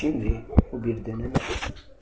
Şimdi bu bir deneme.